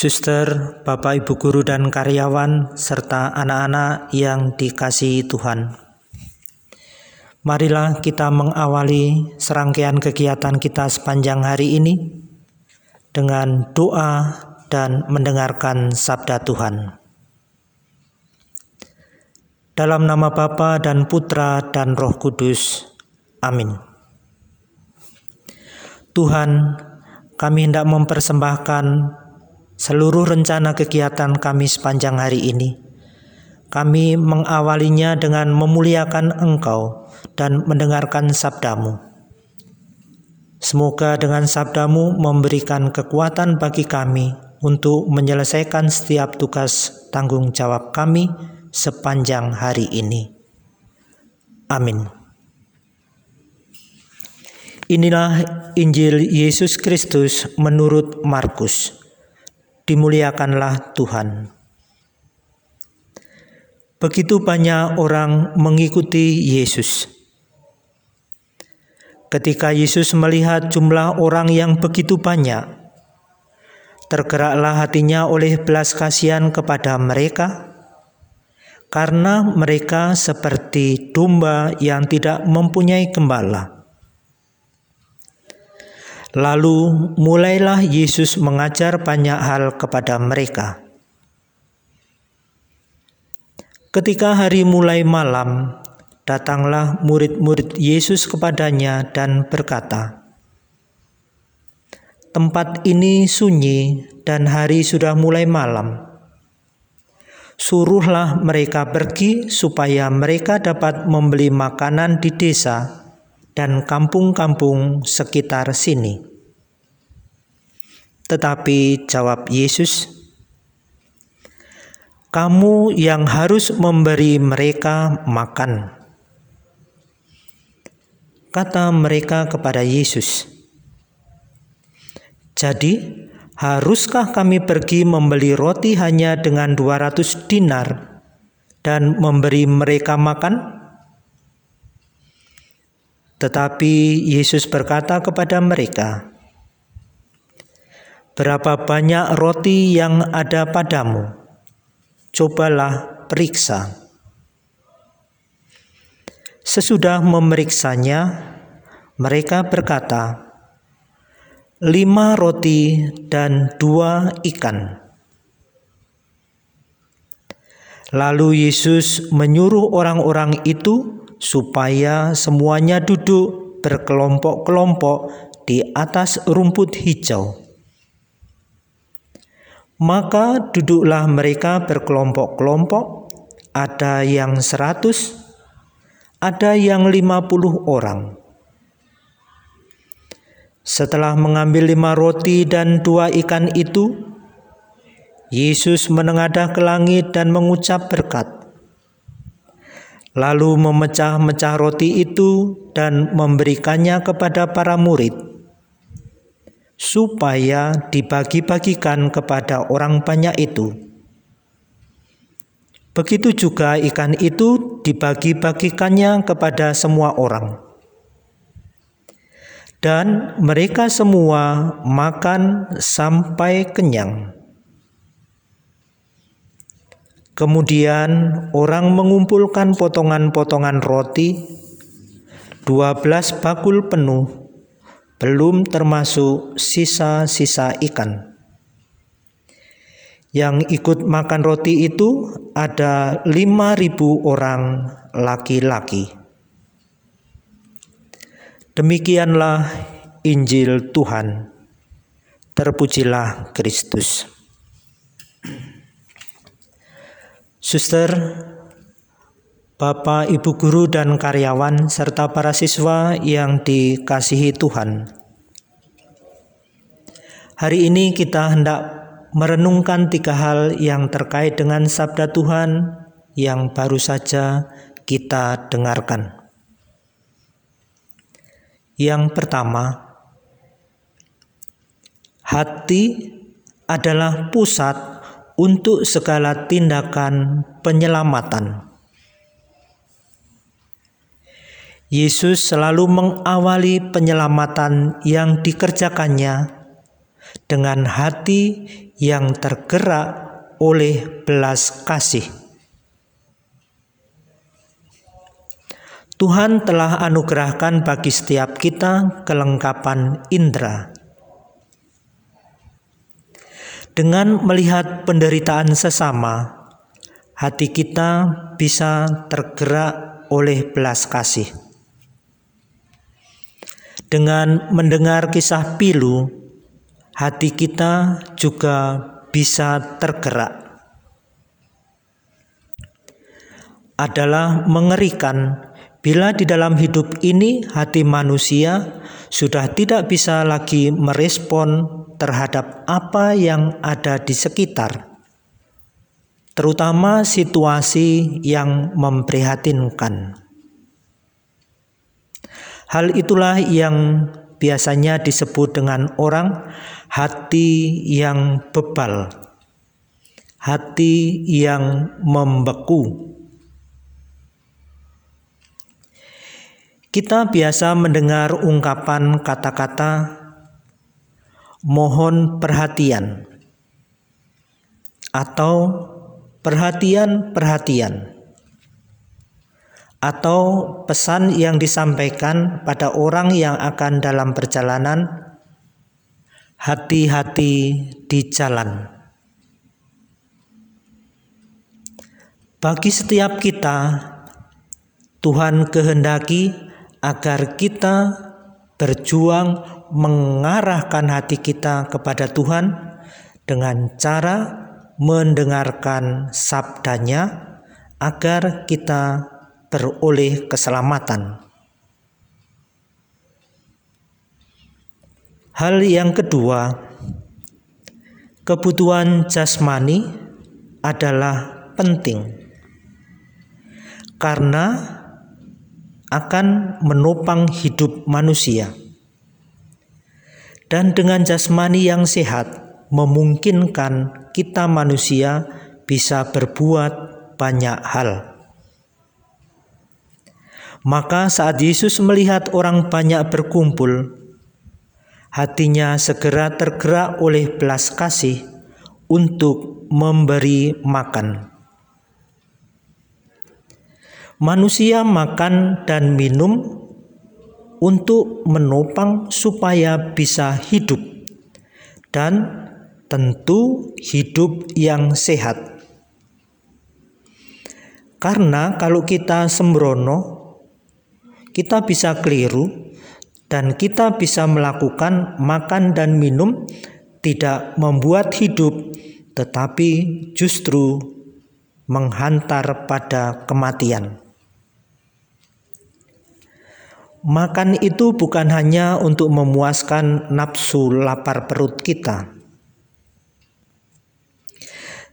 Suster, Bapak Ibu guru dan karyawan serta anak-anak yang dikasihi Tuhan. Marilah kita mengawali serangkaian kegiatan kita sepanjang hari ini dengan doa dan mendengarkan sabda Tuhan. Dalam nama Bapa dan Putra dan Roh Kudus. Amin. Tuhan, kami hendak mempersembahkan seluruh rencana kegiatan kami sepanjang hari ini. Kami mengawalinya dengan memuliakan Engkau dan mendengarkan sabdamu. Semoga dengan sabdamu memberikan kekuatan bagi kami untuk menyelesaikan setiap tugas tanggung jawab kami sepanjang hari ini. Amin. Inilah Injil Yesus Kristus menurut Markus dimuliakanlah Tuhan. Begitu banyak orang mengikuti Yesus. Ketika Yesus melihat jumlah orang yang begitu banyak, tergeraklah hatinya oleh belas kasihan kepada mereka, karena mereka seperti domba yang tidak mempunyai gembala. Lalu mulailah Yesus mengajar banyak hal kepada mereka. Ketika hari mulai malam, datanglah murid-murid Yesus kepadanya dan berkata, "Tempat ini sunyi dan hari sudah mulai malam. Suruhlah mereka pergi supaya mereka dapat membeli makanan di desa." Dan kampung-kampung sekitar sini. Tetapi jawab Yesus, "Kamu yang harus memberi mereka makan." Kata mereka kepada Yesus, "Jadi, haruskah kami pergi membeli roti hanya dengan 200 dinar dan memberi mereka makan?" Tetapi Yesus berkata kepada mereka, "Berapa banyak roti yang ada padamu? Cobalah periksa." Sesudah memeriksanya, mereka berkata, "Lima roti dan dua ikan." Lalu Yesus menyuruh orang-orang itu supaya semuanya duduk berkelompok-kelompok di atas rumput hijau. Maka duduklah mereka berkelompok-kelompok, ada yang seratus, ada yang lima puluh orang. Setelah mengambil lima roti dan dua ikan itu, Yesus menengadah ke langit dan mengucap berkat lalu memecah-mecah roti itu dan memberikannya kepada para murid, supaya dibagi-bagikan kepada orang banyak itu. Begitu juga ikan itu dibagi-bagikannya kepada semua orang. Dan mereka semua makan sampai kenyang. Kemudian orang mengumpulkan potongan-potongan roti 12 bakul penuh belum termasuk sisa-sisa ikan. Yang ikut makan roti itu ada 5000 orang laki-laki. Demikianlah Injil Tuhan. Terpujilah Kristus. Suster, Bapak, Ibu guru dan karyawan serta para siswa yang dikasihi Tuhan. Hari ini kita hendak merenungkan tiga hal yang terkait dengan sabda Tuhan yang baru saja kita dengarkan. Yang pertama, hati adalah pusat untuk segala tindakan penyelamatan. Yesus selalu mengawali penyelamatan yang dikerjakannya dengan hati yang tergerak oleh belas kasih. Tuhan telah anugerahkan bagi setiap kita kelengkapan indera. Dengan melihat penderitaan sesama, hati kita bisa tergerak oleh belas kasih. Dengan mendengar kisah pilu, hati kita juga bisa tergerak. Adalah mengerikan Bila di dalam hidup ini hati manusia sudah tidak bisa lagi merespon terhadap apa yang ada di sekitar, terutama situasi yang memprihatinkan. Hal itulah yang biasanya disebut dengan orang hati yang bebal, hati yang membeku. Kita biasa mendengar ungkapan kata-kata "mohon perhatian" atau "perhatian-perhatian" atau pesan yang disampaikan pada orang yang akan dalam perjalanan. Hati-hati di jalan. Bagi setiap kita, Tuhan kehendaki agar kita berjuang mengarahkan hati kita kepada Tuhan dengan cara mendengarkan sabdanya agar kita beroleh keselamatan. Hal yang kedua, kebutuhan jasmani adalah penting karena akan menopang hidup manusia. Dan dengan jasmani yang sehat memungkinkan kita manusia bisa berbuat banyak hal. Maka saat Yesus melihat orang banyak berkumpul, hatinya segera tergerak oleh belas kasih untuk memberi makan. Manusia makan dan minum untuk menopang supaya bisa hidup dan tentu hidup yang sehat. Karena kalau kita sembrono, kita bisa keliru dan kita bisa melakukan makan dan minum tidak membuat hidup tetapi justru menghantar pada kematian. Makan itu bukan hanya untuk memuaskan nafsu lapar perut kita.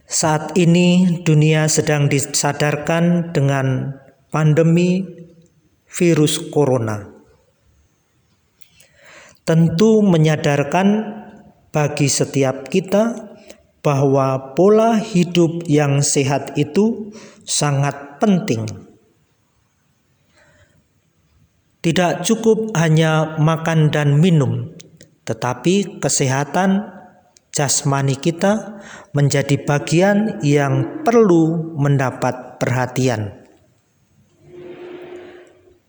Saat ini dunia sedang disadarkan dengan pandemi virus corona. Tentu menyadarkan bagi setiap kita bahwa pola hidup yang sehat itu sangat penting tidak cukup hanya makan dan minum, tetapi kesehatan jasmani kita menjadi bagian yang perlu mendapat perhatian.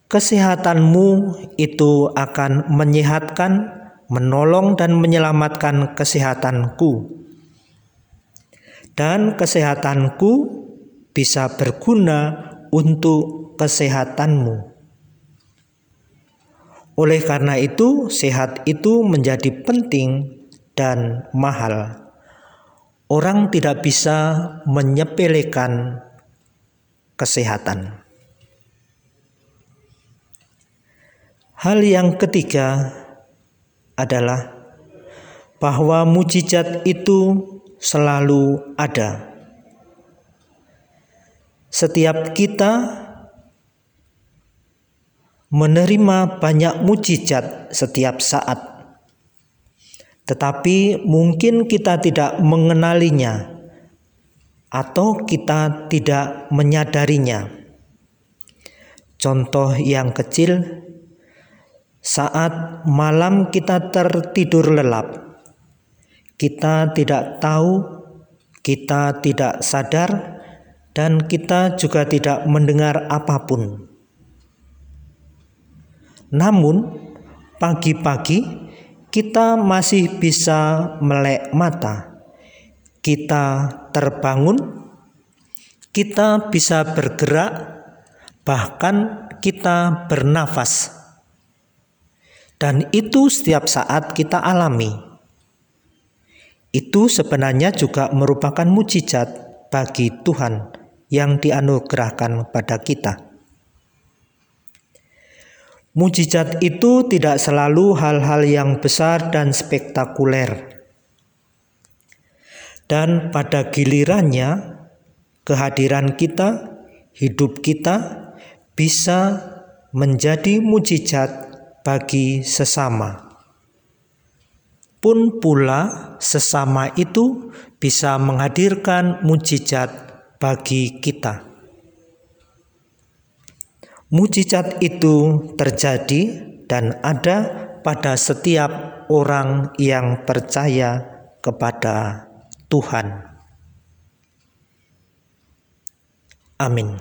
Kesehatanmu itu akan menyehatkan, menolong, dan menyelamatkan kesehatanku, dan kesehatanku bisa berguna untuk kesehatanmu. Oleh karena itu, sehat itu menjadi penting dan mahal. Orang tidak bisa menyepelekan kesehatan. Hal yang ketiga adalah bahwa mujizat itu selalu ada. Setiap kita menerima banyak mujizat setiap saat. Tetapi mungkin kita tidak mengenalinya atau kita tidak menyadarinya. Contoh yang kecil, saat malam kita tertidur lelap, kita tidak tahu, kita tidak sadar, dan kita juga tidak mendengar apa pun. Namun, pagi-pagi kita masih bisa melek mata, kita terbangun, kita bisa bergerak, bahkan kita bernafas. Dan itu setiap saat kita alami. Itu sebenarnya juga merupakan mujizat bagi Tuhan yang dianugerahkan pada kita. Mujizat itu tidak selalu hal-hal yang besar dan spektakuler. Dan pada gilirannya, kehadiran kita, hidup kita bisa menjadi mujizat bagi sesama pun pula sesama itu bisa menghadirkan mujizat bagi kita. Mujizat itu terjadi dan ada pada setiap orang yang percaya kepada Tuhan. Amin.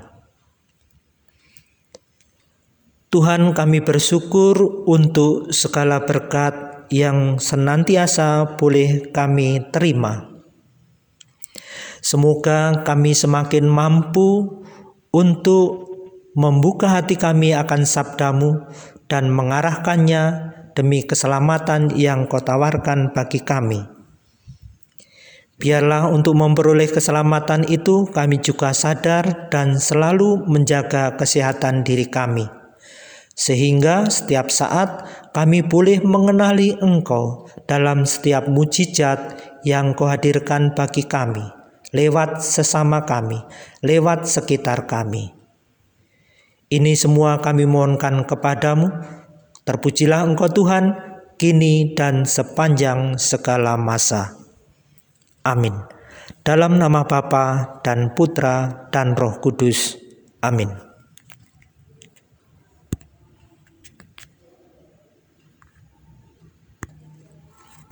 Tuhan, kami bersyukur untuk segala berkat yang senantiasa boleh kami terima. Semoga kami semakin mampu untuk membuka hati kami akan sabdamu dan mengarahkannya demi keselamatan yang kau tawarkan bagi kami. Biarlah untuk memperoleh keselamatan itu kami juga sadar dan selalu menjaga kesehatan diri kami sehingga setiap saat kami boleh mengenali Engkau dalam setiap mujizat yang Kau hadirkan bagi kami, lewat sesama kami, lewat sekitar kami. Ini semua kami mohonkan kepadamu, terpujilah Engkau Tuhan, kini dan sepanjang segala masa. Amin. Dalam nama Bapa dan Putra dan Roh Kudus. Amin.